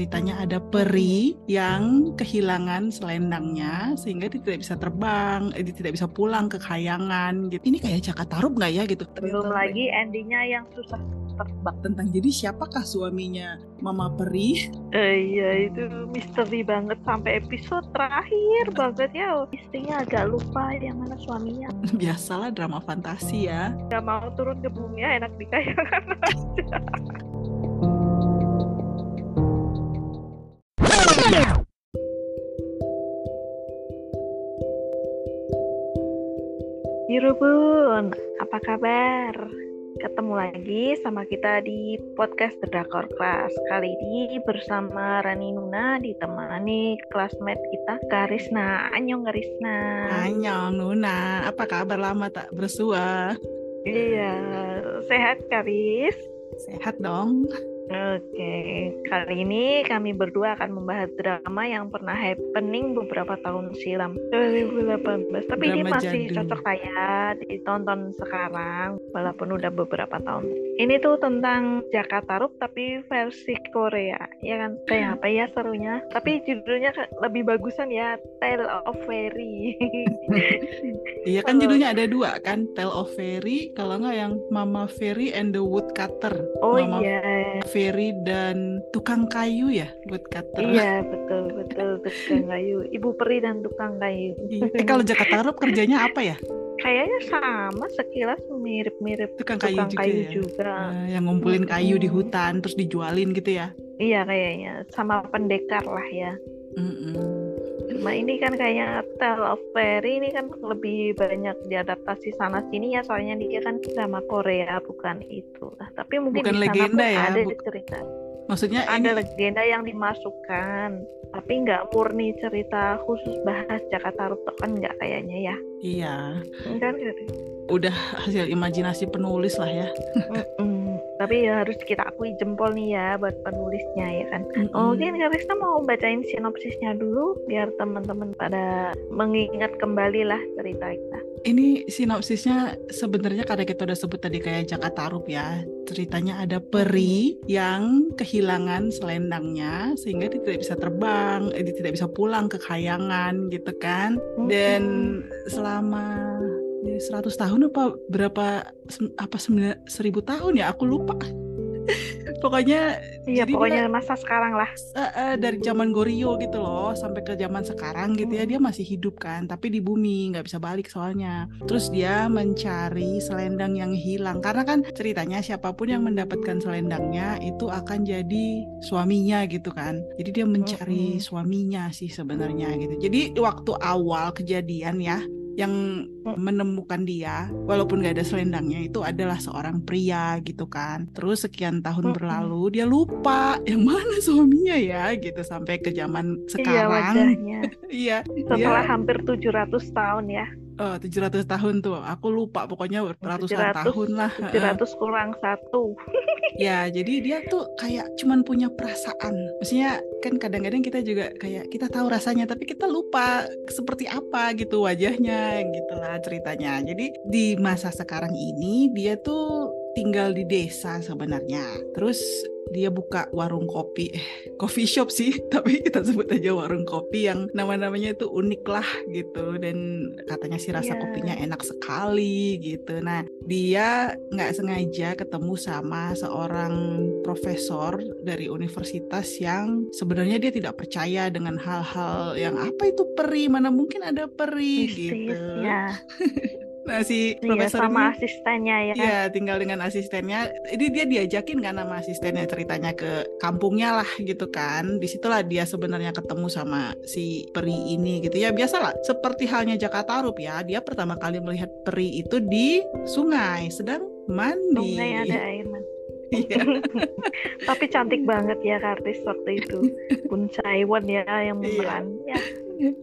Ceritanya ada peri yang kehilangan selendangnya sehingga dia tidak bisa terbang, eh, dia tidak bisa pulang ke kayangan gitu. Ini kayak Jaka Tarub nggak ya gitu? Belum lagi endingnya yang susah terbang. Tentang jadi siapakah suaminya Mama Peri? Eh, iya itu misteri banget sampai episode terakhir banget ya. Istrinya agak lupa yang mana suaminya. Biasalah drama fantasi ya. Gak mau turun ke bumi ya enak di kayangan aja. Yurubun, apa kabar? Ketemu lagi sama kita di podcast The Drakor Class. Kali ini bersama Rani Nuna ditemani classmate kita Karisna. Anyong Karisna. Anyong Nuna, apa kabar lama tak bersua? Iya, sehat Karis? Sehat dong. Oke, kali ini kami berdua akan membahas drama yang pernah happening beberapa tahun silam, 2018. Tapi ini Drama masih jadul. cocok lah ya ditonton sekarang, walaupun udah beberapa tahun. Ini tuh tentang Jakarta Rup tapi versi Korea, ya kan? Kayak apa ya serunya? Tapi judulnya lebih bagusan ya, Tale of Fairy. Iya kan judulnya ada dua kan, Tale of Fairy, kalau nggak yang Mama Fairy and the Woodcutter. Oh Mama iya, Fairy dan tukang kayu ya, Woodcutter. iya betul betul tukang kayu, ibu peri dan tukang kayu. Eh kalau Jakarta Rup kerjanya apa ya? Kayaknya sama sekilas mirip-mirip Tukang tukang kayu juga kayu ya. juga. Eh, yang ngumpulin kayu di hutan terus dijualin gitu ya. Iya kayaknya sama pendekar lah ya. Mm-mm. Cuma ini kan kayaknya Tale of Fairy ini kan lebih banyak diadaptasi sana sini ya soalnya dia kan sama Korea bukan itu. Nah, tapi mungkin Bukan di sana legenda pun ya, ada bu- cerita. Maksudnya Ada ini legenda yang dimasukkan, tapi nggak murni cerita khusus bahas Jakarta Rup kan nggak kayaknya ya. iya, Kan udah hasil imajinasi penulis lah ya. Mm-mm. Tapi ya harus kita akui jempol nih ya buat penulisnya ya kan. Mm-mm. Mungkin Karista mau bacain sinopsisnya dulu biar teman-teman pada mengingat kembali lah cerita kita. Ini sinopsisnya sebenarnya karena kita udah sebut tadi kayak Jakarta Rup ya. Ceritanya ada peri yang kehilangan selendangnya sehingga dia tidak bisa terbang, eh, dia tidak bisa pulang ke kayangan gitu kan. Dan selama ya, 100 tahun apa berapa apa sembilan- seribu tahun ya aku lupa. Pokoknya Iya pokoknya masa sekarang lah. eh, eh, dari zaman Goryeo gitu loh sampai ke zaman sekarang gitu ya dia masih hidup kan tapi di bumi nggak bisa balik soalnya. Terus dia mencari selendang yang hilang karena kan ceritanya siapa pun yang mendapatkan selendangnya itu akan jadi suaminya gitu kan. Jadi dia mencari suaminya sih sebenarnya gitu. Jadi waktu awal kejadian ya yang menemukan dia walaupun gak ada selendangnya itu adalah seorang pria gitu kan terus sekian tahun Mm-mm. berlalu dia lupa yang mana suaminya ya gitu sampai ke zaman Iya sekarang wajahnya. iya Setelah hampir 700 tahun ya. Oh, 700 tahun tuh aku lupa pokoknya ratusan 700, tahun lah 700 kurang satu. ya jadi dia tuh kayak cuman punya perasaan. Maksudnya kan kadang-kadang kita juga kayak kita tahu rasanya tapi kita lupa seperti apa gitu wajahnya gitulah ceritanya. Jadi di masa sekarang ini dia tuh tinggal di desa sebenarnya. Terus dia buka warung kopi eh coffee shop sih tapi kita sebut aja warung kopi yang nama-namanya itu unik lah gitu. Dan katanya sih rasa Iya. kopinya enak sekali gitu. Nah dia nggak sengaja ketemu sama seorang profesor dari universitas yang sebenarnya dia tidak percaya dengan hal-hal yang apa itu peri? Mana mungkin ada peri? Mistis gitu. ya. nah si Iya profesor sama ini asistennya ya. Iya, tinggal dengan asistennya. Ini dia diajakin kan sama asistennya ceritanya ke kampungnya lah gitu kan. Di situlah dia sebenarnya ketemu sama si peri ini gitu ya. Biasalah, seperti halnya Jakarta Rup ya. Dia pertama kali melihat peri itu di sungai, sedang mandi. Sungai ada air man. Iya. Tapi cantik banget ya Kartis waktu itu. Kun Chaiwon ya yang Iya. memeran. Ya,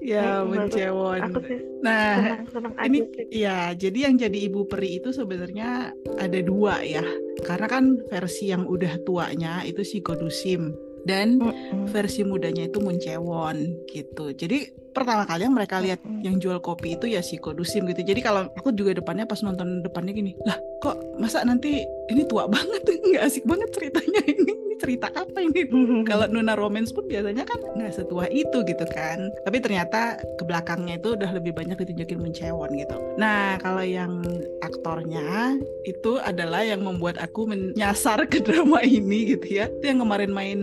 ya, mencewon. aku sih Nah, senang-senang aja ini ya jadi yang jadi ibu peri itu sebenarnya ada dua ya karena kan versi yang udah tuanya itu si Godusim dan Mm-mm. versi mudanya itu Muncewon gitu jadi pertama kali yang mereka lihat Mm-mm. yang jual kopi itu ya si Kodusim gitu jadi kalau aku juga depannya pas nonton depannya gini lah kok masa nanti ini tua banget nggak asik banget ceritanya ini cerita apa ini? Kalau Nuna Romance pun biasanya kan nggak setua itu gitu kan. Tapi ternyata ke belakangnya itu udah lebih banyak ditunjukin mencewon gitu. Nah kalau yang aktornya itu adalah yang membuat aku menyasar ke drama ini gitu ya. Itu yang kemarin main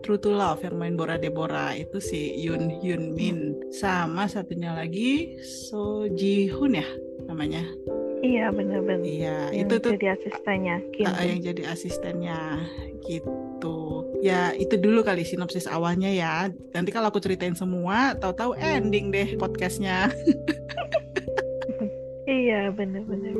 True to Love yang main Bora Deborah. Itu si Yoon Hyun Min. Sama satunya lagi So Ji Hoon ya namanya? Iya benar-benar. Iya, yang itu tuh jadi asistennya Kim. uh, yang jadi asistennya gitu. Ya itu dulu kali sinopsis awalnya ya. Nanti kalau aku ceritain semua, tahu-tahu ending deh podcastnya. Iya benar-benar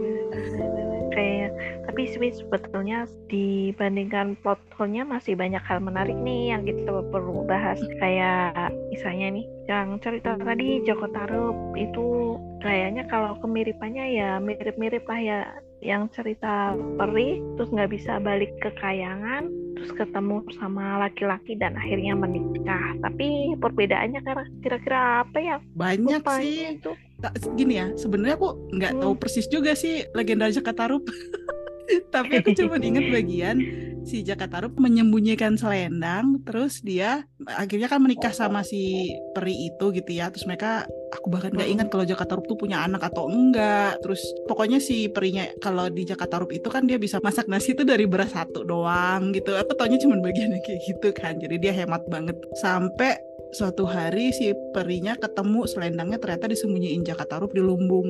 kayak tapi sih sebetulnya dibandingkan plot hole-nya masih banyak hal menarik nih yang kita perlu bahas kayak misalnya nih yang cerita tadi Joko Tarub itu kayaknya kalau kemiripannya ya mirip-mirip lah ya yang cerita peri terus nggak bisa balik ke kayangan terus ketemu sama laki-laki dan akhirnya menikah tapi perbedaannya kira-kira apa ya Banyak Lupa sih. itu Tak- Gini ya, sebenarnya aku nggak tahu Hmm. persis juga sih legenda Jakatarup. Tapi aku cuma ingat bagian si Jakatarup menyembunyikan selendang, terus dia akhirnya kan menikah sama si peri itu gitu ya. Terus mereka, aku bahkan nggak ingat kalau Jakatarup tuh punya anak atau enggak. Terus pokoknya si perinya kalau di Jakatarup itu kan dia bisa masak nasi itu dari beras satu doang gitu. Aku taunya cuma bagiannya kayak gitu kan. Jadi dia hemat banget. Sampai suatu hari si perinya ketemu selendangnya ternyata disembunyiin Jakatarup di lumbung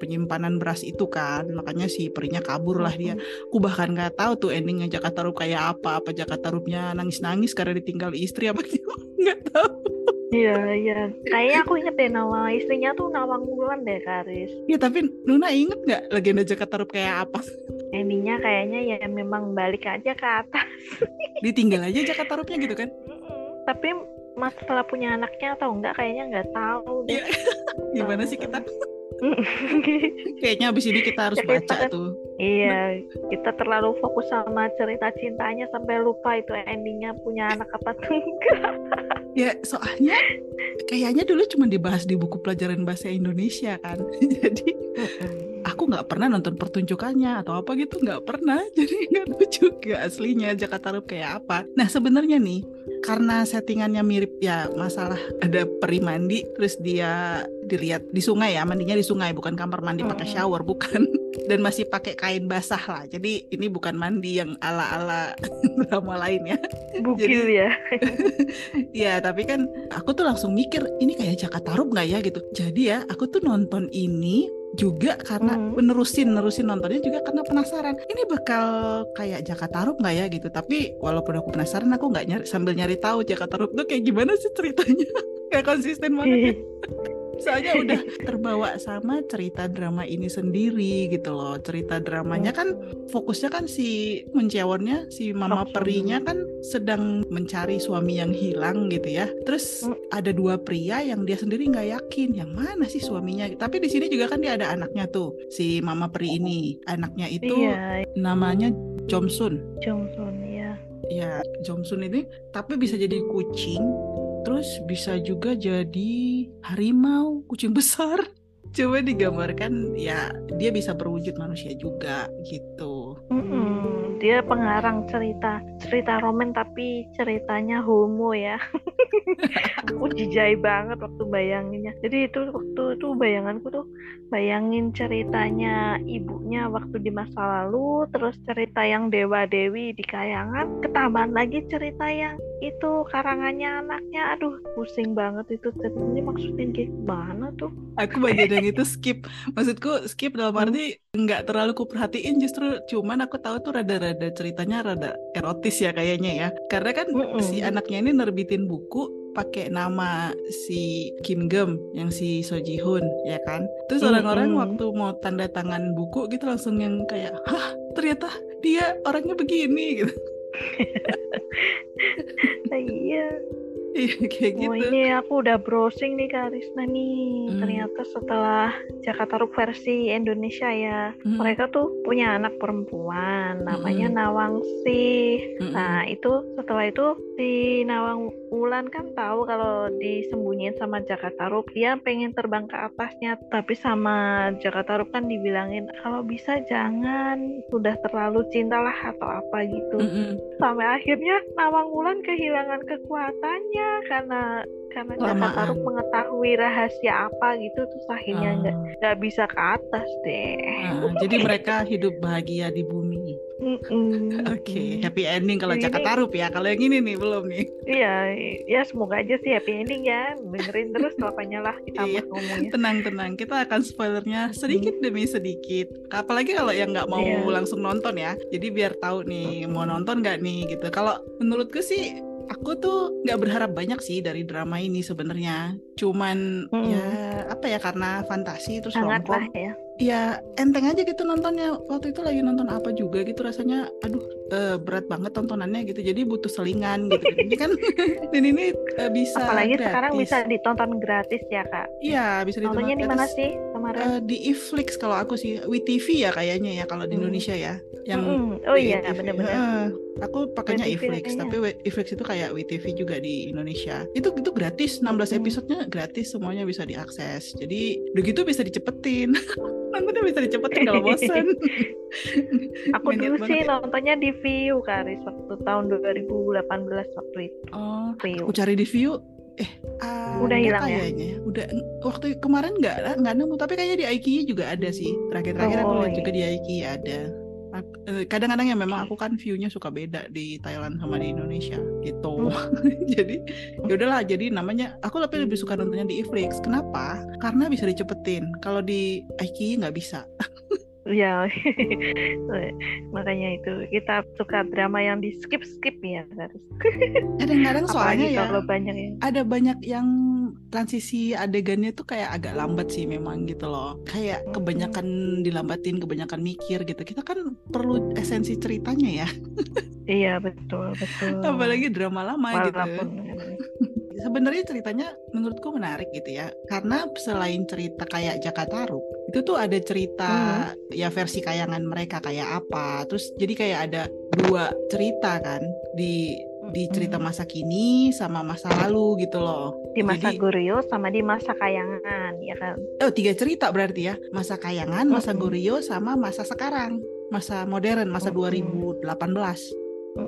penyimpanan beras itu kan. Makanya si perinya kabur lah dia. Aku bahkan nggak tahu tuh endingnya Jakatarup kayak apa. Apa Jakatarupnya nangis-nangis karena ditinggal istri apa gitu nggak tahu. Iya, iya. Kayaknya aku inget deh nama istrinya tuh Nawang Wulan deh, Karis. ya tapi Nuna inget nggak legenda Jakatarup kayak apa? Endingnya kayaknya ya memang balik aja ke atas. ditinggal aja Jakatarupnya gitu kan? Tapi masalah punya anaknya atau enggak kayaknya nggak tahu deh. Iya. gimana sih kita kayaknya abis ini kita harus kita baca tuh iya, kita terlalu fokus sama cerita cintanya sampai lupa itu endingnya punya anak apa tuh enggak. ya soalnya kayaknya dulu cuma dibahas di buku pelajaran bahasa Indonesia kan jadi aku nggak pernah nonton pertunjukannya atau apa gitu nggak pernah jadi nggak tahu juga aslinya Jakarta Rup kayak apa nah sebenarnya nih karena settingannya mirip ya masalah ada peri mandi terus dia dilihat di sungai ya mandinya di sungai bukan kamar mandi pakai Mm-mm. shower bukan dan masih pakai kain basah lah jadi ini bukan mandi yang ala ala drama lain ya Bugil ya. Ya tapi kan aku tuh langsung mikir ini kayak Jakarta Rup nggak ya gitu. Jadi ya aku tuh nonton ini juga karena Hmm. menerusin nerusin nontonnya juga karena penasaran ini bakal kayak Jakarta Rup nggak ya gitu. Tapi walaupun aku penasaran aku nggak nyari sambil nyari tahu Jakarta Rup tuh kayak gimana sih ceritanya. kayak konsisten banget. ya. Soalnya udah terbawa sama cerita drama ini sendiri gitu loh. Cerita dramanya kan fokusnya kan si mencewonnya si mama perinya kan sedang mencari suami yang hilang gitu ya. Terus Hmm. ada dua pria yang dia sendiri nggak yakin. Yang mana sih suaminya? Tapi di sini juga kan dia ada anaknya tuh si mama peri ini. Anaknya itu Iya, namanya Jomsun. Jongsun ya. ya Jomsun ini. Tapi bisa jadi kucing terus bisa juga jadi harimau kucing besar. Coba digambarkan ya dia bisa berwujud manusia juga gitu. Mm-mm, Dia pengarang cerita cerita roman tapi ceritanya homo ya. Aku jijai banget waktu bayanginnya. Jadi itu waktu itu bayanganku tuh bayangin ceritanya ibunya waktu di masa lalu, terus cerita yang dewa dewi di kayangan, ketambahan lagi cerita yang itu karangannya anaknya. Aduh, pusing banget itu ceritanya maksudnya gimana tuh? aku bagian yang itu skip maksudku skip dalam arti nggak terlalu kuperhatiin justru cuman aku tahu tuh rada-rada ceritanya rada erotis ya kayaknya ya karena kan Mm-mm. si anaknya ini nerbitin buku pakai nama si Kim Gem yang si So Ji Hoon ya kan terus orang-orang Mm-mm. waktu mau tanda tangan buku gitu langsung yang kayak hah ternyata dia orangnya begini gitu Iya. Iya kayak Oh gitu. ini aku udah browsing nih Kak Risna nih. Hmm. Ternyata setelah Jakarta Ruk versi Indonesia ya, Hmm. mereka tuh punya anak perempuan namanya Mm-mm. Nawangsi. Mm-mm. Nah itu setelah itu si Nawang Wulan kan tahu kalau disembunyiin sama Jakarta Ruk, dia pengen terbang ke atasnya, tapi sama Jakarta Ruk kan dibilangin kalau bisa jangan, sudah terlalu cintalah atau apa gitu Mm-mm. sampai akhirnya Nawang Wulan kehilangan kekuatannya karena karena Kelamaan. Jakarta Ruk mengetahui rahasia apa gitu terus akhirnya nggak Ah. nggak bisa ke atas deh. Ah, jadi mereka hidup bahagia di bumi. Oke, happy ending kalau Jakarta Rup ya. Kalau yang ini nih belum nih. Iya, ya semoga aja sih happy ending ya. Dengerin terus lapanya lah kita Iya. ngomongnya. Tenang tenang, kita akan spoilernya sedikit demi sedikit. Apalagi kalau yang nggak mau Iya. langsung nonton ya. Jadi biar tahu nih mau nonton nggak nih gitu. Kalau menurutku sih aku tuh nggak berharap banyak sih dari drama ini sebenarnya. Cuman Mm-mm. ya apa ya karena fantasi terus romcom. lah ya. ya enteng aja gitu nontonnya waktu itu lagi nonton apa juga gitu rasanya aduh eh, berat banget tontonannya gitu jadi butuh selingan gitu ini kan dan ini eh, bisa Apalagi gratis. sekarang bisa ditonton gratis ya kak. iya bisa ditonton Nontonnya di mana sih kemarin? Eh, di Iflix kalau aku sih WeTV ya kayaknya ya kalau di Hmm. Indonesia ya yang Mm-mm. Oh iya benar-benar. Heeh. aku pakainya Iflix tapi Iflix itu kayak WeTV juga di Indonesia itu itu gratis 16 Hmm. episodenya gratis semuanya bisa diakses jadi udah gitu bisa dicepetin nontonnya bisa dicepetin kalau bosan Aku dulu sih ya. nontonnya di View Karis waktu tahun 2018 waktu itu. oh View. aku cari di view eh ada Udah hilang ya? kayaknya. Udah waktu kemarin nggak nggak nemu. Tapi kayaknya di IKEA juga ada sih. Terakhir-terakhir aku Oh, lihat iya. juga di IKEA ada. Eh, kadang-kadang ya memang aku kan view-nya suka beda di Thailand sama di Indonesia gitu. Jadi ya udahlah jadi namanya aku lebih lebih suka nontonnya di Iflix kenapa? Karena bisa dicepetin. Kalau di IKEA nggak bisa Ya, makanya itu kita suka drama yang di skip skip ya Karis. kadang-kadang soalnya ya kalau banyak yang ada banyak yang transisi adegannya tuh kayak agak lambat sih memang gitu loh. Kayak Mm-mm. kebanyakan dilambatin kebanyakan mikir gitu. Kita kan perlu esensi ceritanya ya. Iya betul betul. apalagi drama lama gitu. Walaupun sebenarnya ceritanya menurutku menarik gitu ya. Karena selain cerita kayak Jakarta Ruk itu tuh ada cerita ya versi kayangan mereka kayak apa terus jadi kayak ada dua cerita kan di di cerita Mm. masa kini sama masa lalu gitu loh di masa Jadi- Goryeo sama di masa Kayangan ya kan. Oh tiga cerita berarti ya masa kayangan, masa Mm-mm. Goryeo sama masa sekarang, masa modern, masa Mm-mm. 2018,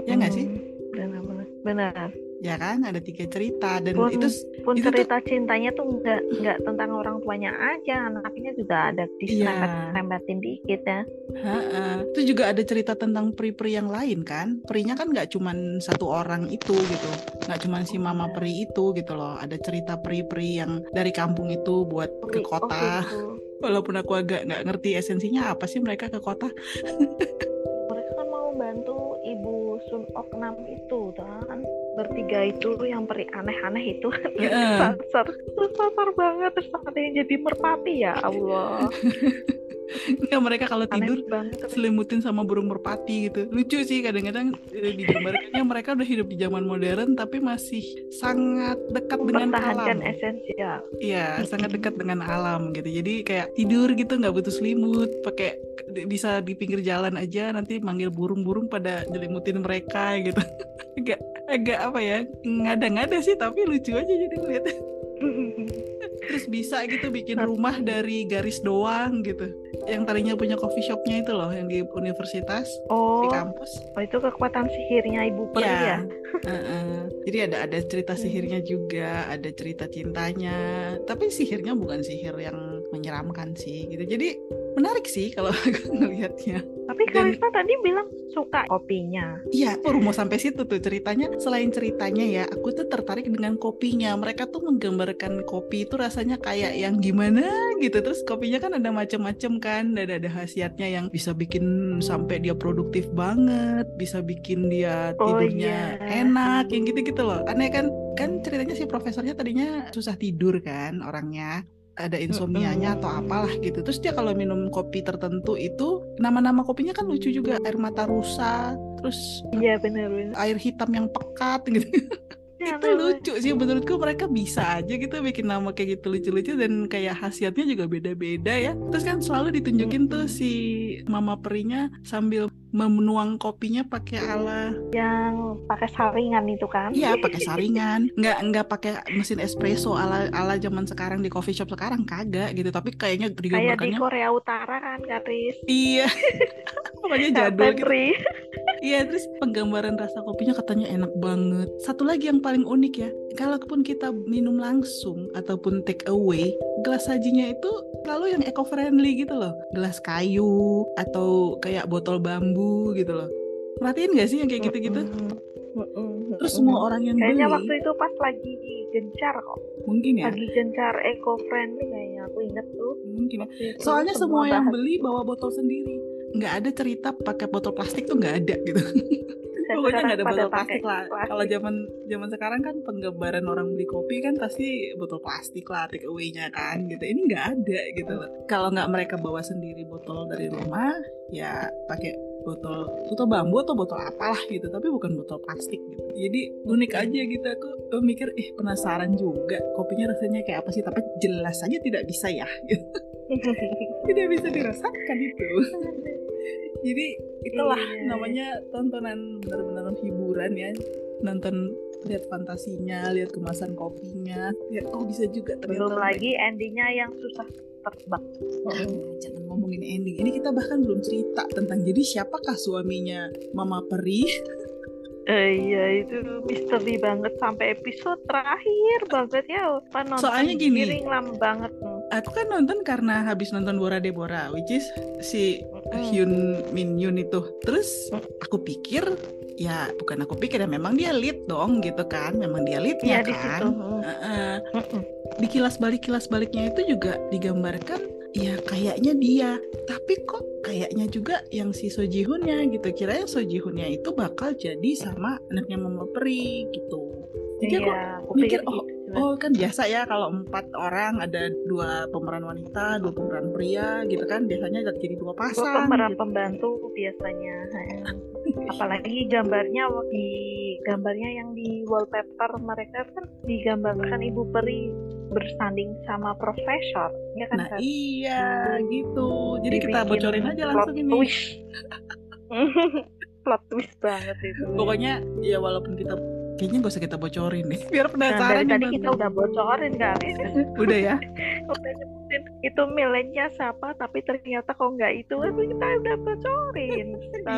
Ya nggak sih? Benar. Benar. Ya kan? Ada tiga cerita dan Pun- itu Pun Itu tuh- cerita cintanya tuh nggak nggak tentang orang tuanya aja, anaknya juga ada Iya. diserempet-serempetin dikit ya. ha-ha. itu juga ada cerita tentang peri-peri yang lain kan? Perinya kan nggak cuman satu orang itu gitu, nggak cuman si mama peri itu gitu loh. Ada cerita peri-peri yang dari kampung itu buat ke Oh, kota. gitu. Walaupun aku agak nggak ngerti esensinya apa sih mereka ke kota. mereka kan mau bantu ibu Sun Ok Nam itu kan bertiga itu yang peri aneh-aneh itu yang Heeh. kesasar kesasar banget terus ada yang jadi merpati ya Allah Nggak mereka kalau tidur banget selimutin sama burung merpati gitu. Lucu sih kadang-kadang eh, digambarkannya mereka udah hidup di zaman modern tapi masih sangat dekat dengan alam. esensial Iya, sangat dekat dengan alam gitu. Jadi kayak tidur gitu nggak butuh selimut, pakai bisa di pinggir jalan aja nanti manggil burung-burung pada nyelimutin mereka gitu. agak agak apa ya ngada-ngada sih tapi lucu aja jadi ngeliat. Terus bisa gitu bikin rumah dari garis doang gitu. Yang tadinya punya coffee shopnya itu loh yang di universitas oh di kampus. oh itu kekuatan sihirnya ibu peri ya Ya. Heeh. Jadi ada ada cerita sihirnya juga, ada cerita cintanya. Tapi sihirnya bukan sihir yang menyeramkan sih gitu. Jadi menarik sih kalau aku ngelihatnya. tapi Dan- Karisma tadi bilang suka kopinya Iya, baru mau sampai situ tuh ceritanya. Selain ceritanya ya, aku tuh tertarik dengan kopinya. Mereka tuh menggambarkan kopi itu rasanya kayak yang gimana gitu. Terus kopinya kan ada macam-macam kan, ada ada khasiatnya yang bisa bikin sampai dia produktif banget, bisa bikin dia Oh, tidurnya iya. enak, yang gitu-gitu loh. Aneh kan? Kan ceritanya si profesornya tadinya susah tidur kan orangnya ada insomnianya atau apalah gitu. Terus dia kalau minum kopi tertentu itu nama-nama kopinya kan lucu juga air mata rusa, terus iya benar-benar air hitam yang pekat gitu. Ya, itu lucu sih menurutku mereka bisa aja gitu bikin nama kayak gitu lucu-lucu dan kayak khasiatnya juga beda-beda ya. Terus kan selalu ditunjukin tuh si mama perinya sambil menuang kopinya pakai ala yang pakai saringan itu kan? Iya pakai saringan. Nggak nggak pakai mesin espresso ala ala zaman sekarang di coffee shop sekarang kagak gitu. Tapi kayaknya kayak di digambarkannya Korea Utara kan Karis iya. Pokoknya jadul gitu. Iya, terus penggambaran rasa kopinya katanya enak banget. Satu lagi yang paling unik ya, kalaupun kita minum langsung ataupun take away, gelas sajinya itu selalu yang eco friendly gitu loh. Gelas kayu atau kayak botol bambu gitu loh. Perhatiin gak sih yang kayak gitu-gitu? Terus semua orang yang kayaknya beli, waktu itu pas lagi gencar kok mungkin ya, lagi gencar eco friendly kayaknya aku inget tuh mungkin ya. Soalnya semua yang bahas- beli bawa botol sendiri. Nggak ada cerita pakai botol plastik tuh nggak ada gitu. Pokoknya nggak ada botol plastik lah. Kalau zaman zaman sekarang kan penggambaran orang beli kopi kan pasti botol plastik lah take away-nya kan gitu. Ini nggak ada gitu. Kalau nggak mereka bawa sendiri botol dari rumah, ya pakai botol botol bambu atau botol apalah gitu. Tapi bukan botol plastik gitu. Jadi unik aja gitu. Aku aku mikir, eh penasaran juga kopinya rasanya kayak apa sih? Tapi jelas saja tidak bisa ya. Gitu. tidak bisa dirasakan itu. Jadi itulah Iya. namanya tontonan benar-benar hiburan ya. Nonton lihat fantasinya, lihat kemasan kopinya, lihat oh bisa juga ternyata. belum lagi endingnya yang susah terbak Ah, jangan ngomongin ending. Ini kita bahkan belum cerita tentang jadi siapakah suaminya Mama Peri. Eh, iya itu misteri banget sampai episode terakhir banget ya apa nonton Soalnya gini. giring lama banget. Aku kan nonton karena habis nonton Bora Debora, which is si Hmm. Hyun Min Yun itu. Terus Hmm. aku pikir ya bukan aku pikir ya memang dia lead dong gitu kan, memang dia leadnya di kan. situ. Heeh. Mm-mm. di kilas balik kilas baliknya itu juga digambarkan ya kayaknya dia tapi kok kayaknya juga yang si Sojihunnya gitu kira yang Sojihunnya itu bakal jadi sama anaknya Mama Peri gitu jadi aku iya aku mikir, pikir oh, gitu. Oh kan biasa ya kalau empat orang ada dua pemeran wanita dua pemeran pria gitu kan biasanya jadi dua pasang pemeran gitu. pembantu biasanya apalagi gambarnya di gambarnya yang di wallpaper mereka kan digambarkan ibu peri bersanding sama profesor ya kan nah Kak? iya gitu. Jadi kita Dibikin bocorin aja langsung ini. plot twist banget itu. Pokoknya ya walaupun kita kayaknya gak usah kita bocorin nih biar Nah, dari penasaran tadi kita udah bocorin kali udah ya? Udah itu milennya siapa tapi ternyata kok nggak itu kita udah bocorin.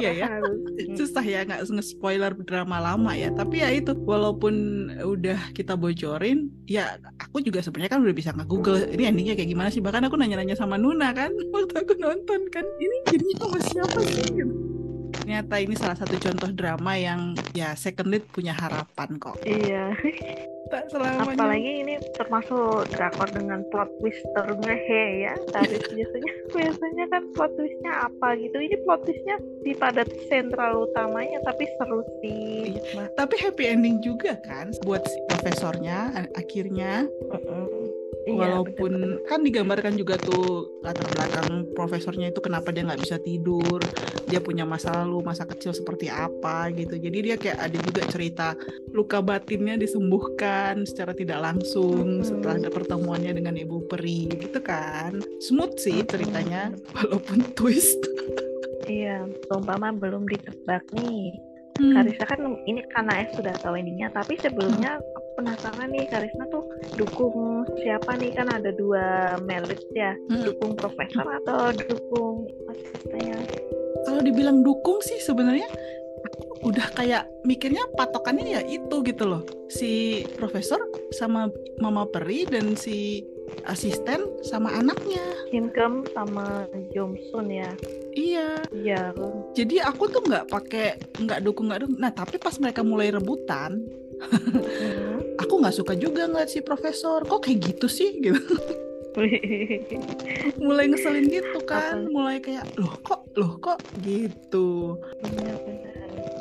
Iya ya. susah ya nggak nge-spoiler drama lama ya? Tapi ya itu walaupun udah kita bocorin ya aku juga sebenarnya kan udah bisa nggak google ini endingnya kayak gimana sih? Bahkan aku nanya-nanya sama Nuna kan waktu aku nonton kan. Ini jadinya sama siapa sih? gitu. Ternyata ini salah satu contoh drama yang ya second lead punya harapan kok. Iya. Tak selamanya. Apalagi ini termasuk drakor dengan plot twist termehe ya. Tapi biasanya biasanya kan plot twistnya apa gitu. Ini plot twistnya di pada sentral utamanya tapi seru sih. Mas. tapi happy ending juga kan buat si profesornya akhirnya. Mm-mm. Iya, walaupun betul-betul. kan digambarkan juga tuh latar belakang profesornya itu kenapa dia nggak bisa tidur dia punya masa lalu masa kecil seperti apa gitu. Jadi dia kayak ada juga cerita luka batinnya disembuhkan secara tidak langsung Mhm. setelah ada pertemuannya dengan ibu peri gitu kan. Smooth sih ceritanya walaupun twist. Iya umpama belum ditebak nih Hmm, Karisma kan ini karena F sudah tahu endingnya tapi sebelumnya aku penasaran nih Karisma tuh dukung siapa nih? Kan ada dua merit ya hmm. dukung profesor atau dukung asistennya? Kalau dibilang dukung sih sebenarnya aku udah kayak mikirnya patokannya ya itu gitu loh. Si profesor sama mama peri dan si asisten sama anaknya. Kim Kem sama Jomsun ya? Iya. Iya. Jadi aku tuh nggak pakai nggak dukung nggak dukung. Nah tapi pas mereka mulai rebutan Hmm. aku nggak suka juga ngeliat si profesor. Kok kayak gitu sih? Gitu. Mulai ngeselin gitu kan. Apa? mulai kayak loh kok loh kok gitu? Benar-benar.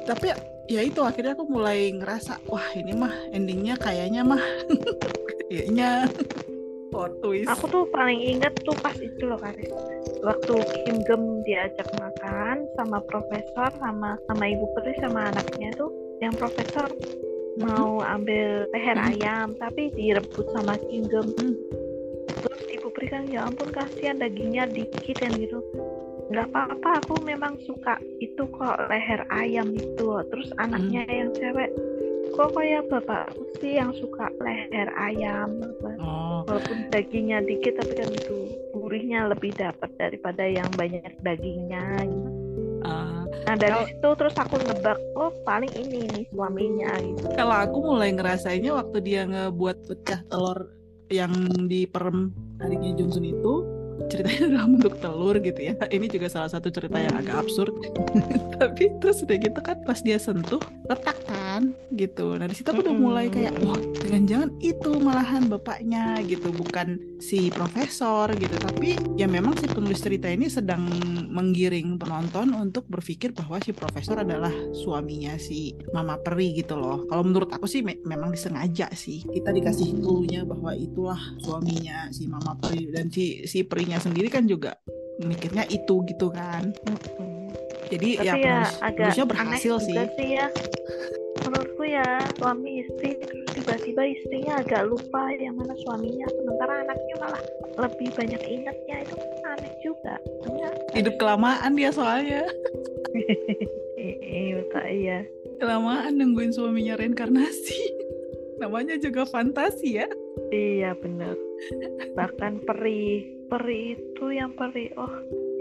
tapi ya itu akhirnya aku mulai ngerasa wah ini mah endingnya kayaknya mah. Kayaknya plot twist. Aku tuh paling inget tuh pas itu loh Karis waktu Kim Gem diajak makan sama profesor sama sama ibu peri sama anaknya tuh yang profesor mau ambil leher Hmm. ayam tapi direbut sama Kingdom Hmm. terus ibu Pri kan ya ampun kasihan dagingnya dikit kan gitu. Nggak apa-apa aku memang suka itu kok leher ayam itu terus anaknya yang cewek kok kayak bapakku sih yang suka leher ayam? Apa. Oh, walaupun dagingnya dikit tapi kan itu gurihnya lebih dapat daripada yang banyak dagingnya gitu. ah, nah dari Kalau- situ terus aku nebak oh paling ini nih suaminya gitu kalau aku mulai ngerasainnya waktu dia ngebuat pecah telur yang di perem adiknya Johnson itu ceritanya dalam bentuk telur gitu ya. Ini juga salah satu cerita yang agak absurd. Tapi terus udah gitu kan pas dia sentuh retak kan gitu. Nah di situ aku udah mulai kayak wah jangan-jangan itu malahan bapaknya gitu. Bukan si profesor gitu. Tapi ya memang si penulis cerita ini sedang menggiring penonton untuk berpikir bahwa si profesor adalah suaminya si Mama Peri gitu loh. Kalau menurut aku sih me- memang disengaja sih. Kita dikasih clue-nya bahwa itulah suaminya si Mama Peri dan si si Perinya sendiri kan juga mikirnya itu gitu kan. Jadi tapi ya, ya agak aneh berhasil sih. sih ya. Menurutku ya suami istri terus tiba-tiba istrinya agak lupa yang mana suaminya. Sementara anaknya malah lebih banyak ingatnya. Itu aneh juga. Sebenarnya hidup kelamaan dia soalnya. Iya iya. Kelamaan nungguin suaminya reinkarnasi namanya juga fantasi ya. Iya bener. Bahkan peri peri itu yang peri oh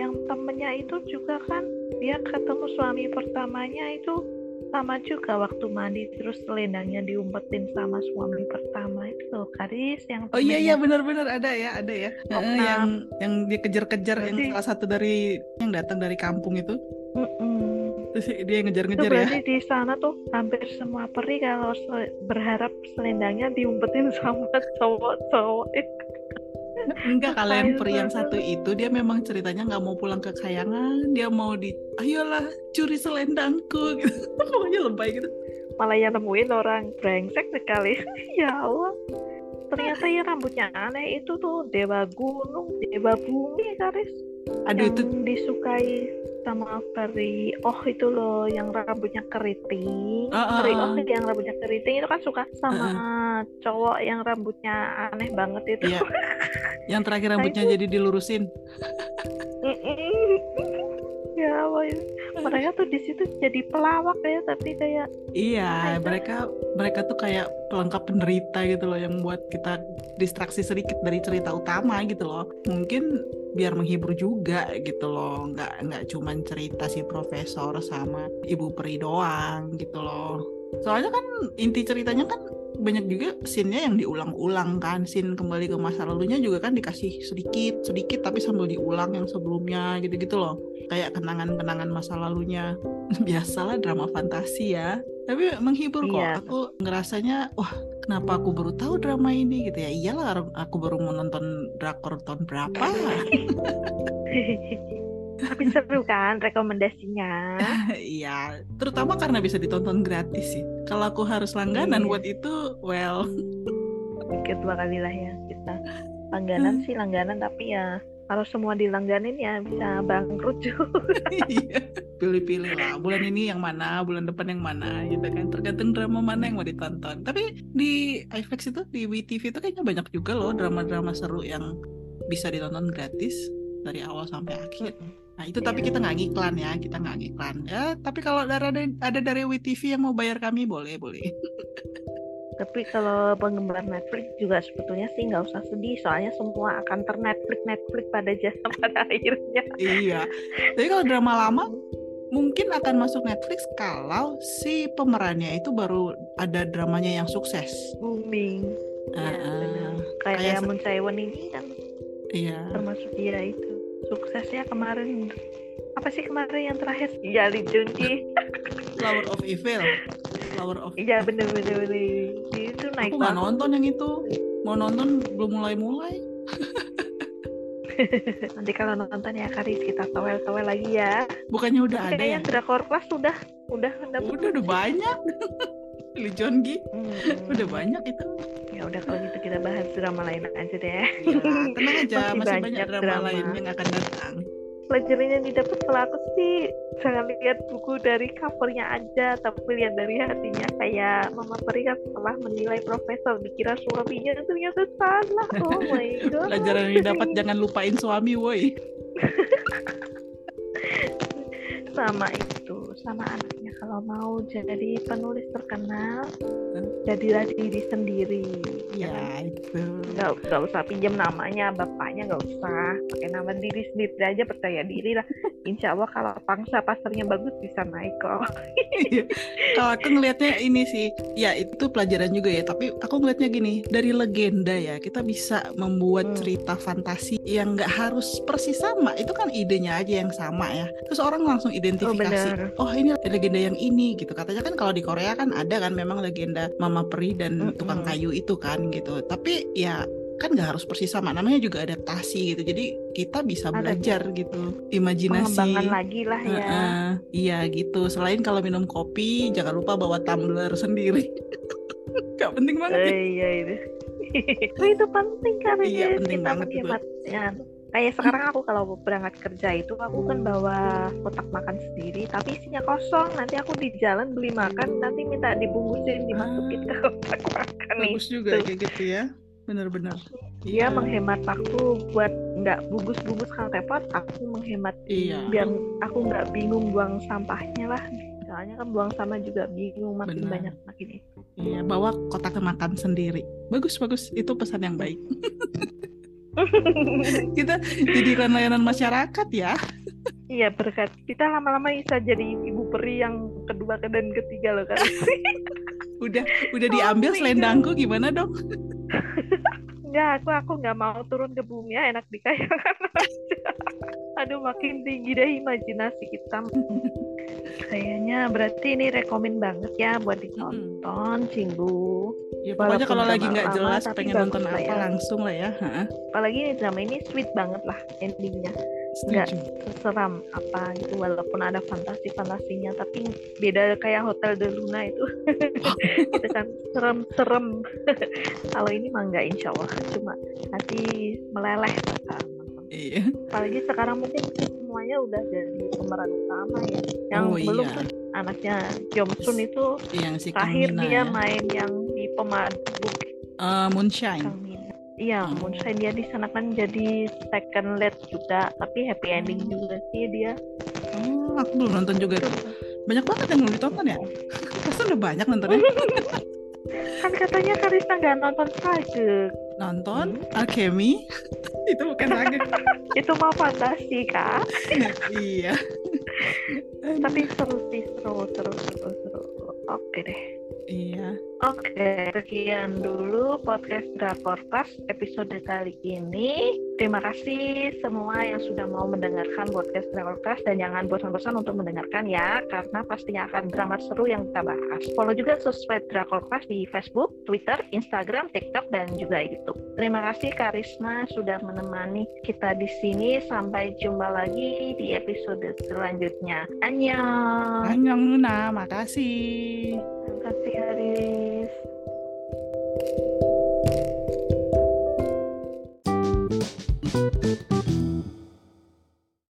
yang temennya itu juga kan dia ketemu suami pertamanya itu sama juga waktu mandi terus selendangnya diumpetin sama suami pertama itu loh Karis yang oh iya iya benar-benar ada ya ada ya. Oh, yang yang dia kejar-kejar yang salah satu dari yang datang dari kampung itu. Terus dia ngejar-ngejar ya. berarti di sana tuh hampir semua peri kalau se- berharap selendangnya diumpetin sama cowok-cowok. Enggak kalian Ayo, peri yang satu itu dia memang ceritanya nggak mau pulang ke kayangan. Dia mau di ayolah curi selendangku gitu. Pokoknya lebay gitu. Malah yang nemuin orang brengsek sekali. Ya Allah. Ternyata ya rambutnya aneh. Itu tuh dewa gunung dewa bumi Karis. Aduh yang itu disukai sama peri oh itu loh yang rambutnya keriting peri ah. oh yang rambutnya keriting itu kan suka sama cowok yang rambutnya aneh banget itu Iya. yang terakhir Nah, rambutnya jadi dilurusin ya Allah ya. mereka tuh di situ jadi pelawak ya tapi kayak Iya, mereka mereka tuh kayak pelengkap penderita gitu loh yang buat kita distraksi sedikit dari cerita utama gitu loh. Mungkin biar menghibur juga gitu loh, nggak nggak cuman cerita si profesor sama ibu peri doang gitu loh. Soalnya kan inti ceritanya kan banyak juga scene-nya yang diulang-ulang kan. Scene kembali ke masa lalunya juga kan dikasih sedikit sedikit tapi sambil diulang yang sebelumnya gitu-gitu loh. Kayak kenangan-kenangan masa lalunya. Biasalah drama fantasi ya tapi menghibur kok. Iya. aku ngerasanya wah kenapa aku baru tahu drama ini? Gitu ya. Iyalah aku baru mau nonton drakor tahun berapa? Tapi seru kan rekomendasinya? Iya. Terutama karena bisa ditonton gratis sih. Kalau aku harus langganan Iya. buat itu well. Kedua kali lah ya kita. Langganan sih langganan tapi ya kalau semua dilangganin ya bisa bangkrut juga. Iya. pilih-pilih lah. Bulan ini yang mana bulan depan yang mana gitu kan. Tergantung drama mana yang mau ditonton. Tapi di iFlix itu di WeTV itu kayaknya banyak juga loh drama-drama seru yang bisa ditonton gratis dari awal sampai akhir. Nah itu tapi kita nggak ngiklan ya kita nggak ngiklan. Ya tapi kalau ada ada dari WeTV yang mau bayar kami boleh boleh tapi kalau penggemar Netflix juga sebetulnya sih nggak usah sedih soalnya semua akan ter Netflix Netflix pada jasa pada akhirnya. Iya. Tapi kalau drama lama mungkin akan masuk Netflix kalau si pemerannya itu baru ada dramanya yang sukses. Booming. Ya, Ah, benar. kayak kayak Moon Chae-won ini kan iya. termasuk dia itu. Suksesnya kemarin apa sih kemarin yang terakhir? Ya Lee Jun Ji Flower of Evil Flower of iya bener bener bener. Itu naik aku nggak nonton yang itu. Mau nonton belum mulai mulai nanti kalau nonton ya Karis kita towel-towel lagi ya. Bukannya udah ada ya? kayaknya Drakor Class sudah. Udah udah. Udah udah banyak. Lee Jong Gi. Hmm. udah banyak itu. Ya udah kalau gitu kita bahas drama lain aja deh. Iya, tenang aja. Masih masih, banyak, banyak drama, drama. lain yang akan datang pelajaran yang didapat kalau aku sih jangan lihat buku dari covernya aja tapi lihat dari hatinya kayak Mama Peri kan setelah menilai profesor dikira suaminya ternyata salah. Oh my god. Pelajaran yang didapat jangan lupain suami woi. Sama itu sama anaknya kalau mau jadi penulis terkenal jadilah diri sendiri ya itu. Nggak nggak usah pinjam namanya bapaknya nggak usah. Pakai nama diri sendiri aja percaya diri lah. Insya Allah kalau pangsa pasarnya bagus bisa naik kok. Iya. kalau aku ngelihatnya ini sih ya itu pelajaran juga ya. Tapi aku ngelihatnya gini dari legenda ya kita bisa membuat Hmm. cerita fantasi yang nggak harus persis sama. Itu kan idenya aja yang sama ya. Terus orang langsung identifikasi benar. oh ini legenda yang ini gitu. Katanya kan kalau di Korea kan ada kan memang legenda Mama Peri dan tukang kayu itu kan gitu. Tapi ya kan nggak harus persis sama namanya juga adaptasi gitu. Jadi kita bisa Ada belajar gitu. Imajinasi. Pengembangan lagi lah ya. Heeh, iya gitu. Selain kalau minum kopi, jangan lupa bawa tumbler sendiri. Gak penting banget ya. Eh, iya. Itu Oh, itu penting karena Iya, penting kita banget ya. Kayak sekarang aku kalau berangkat kerja itu aku kan bawa kotak makan sendiri tapi isinya kosong nanti aku di jalan beli makan nanti minta dibungkusin dimasukin ke kotak makan nih Bagus juga kayak gitu ya. Bener-bener. dia menghemat waktu buat nggak bungkus-bungkus kan repot aku menghemat Iya. biar aku nggak bingung buang sampahnya lah soalnya kan buang sama juga bingung makin Benar. banyak makin itu Iya, bawa kotak makan sendiri. Bagus bagus. Itu pesan yang baik. Kita jadikan layanan masyarakat ya. Iya berkat kita lama-lama bisa jadi ibu peri yang kedua dan ketiga loh kan. Udah udah diambil my selendangku gimana dong? Enggak, aku aku nggak mau turun ke bumi ya enak dikayakan aja. Aduh makin tinggi deh imajinasi kita. Kayaknya berarti ini rekomen banget ya buat ditonton, Cinggu. Ya pokoknya kalau lagi nggak lama, jelas tapi pengen nonton apa ya. langsung lah ya. Heeh. Apalagi ini drama ini sweet banget lah endingnya. Nggak seram apa gitu walaupun ada fantasi-fantasinya tapi beda kayak Hotel de Luna itu. itu kan serem-serem. kalau ini mah nggak insya Allah cuma nanti meleleh. Iya. apalagi sekarang mungkin semuanya udah jadi pemeran utama ya yang Oh, belum iya. tuh anaknya Jongsun itu Yang si terakhir Mina dia ya. main yang di pemadu Eh, Moonshine. Iya Hmm. Moonshine dia di sana kan jadi second lead juga tapi happy ending Hmm. juga sih dia Oh, aku belum nonton juga. Banyak banget yang belum ditonton ya. Masa udah banyak nontonnya? kan katanya Karisna nggak nonton Sage Nonton Alchemy itu bukan lagi. itu mau fantasi kak iya. tapi seru sih seru seru seru seru oke deh Iya. Oke, sekian dulu podcast Drakor Class episode kali ini. Terima kasih semua yang sudah mau mendengarkan podcast Drakor Class dan jangan bosan-bosan untuk mendengarkan ya, karena pastinya akan drama seru yang kita bahas. Follow juga subscribe Drakor Class di Facebook, Twitter, Instagram, TikTok, dan juga YouTube. Terima kasih Karisma sudah menemani kita di sini. Sampai jumpa lagi di episode selanjutnya. Annyeong! Annyeong Luna, makasih. Terima kasih guys.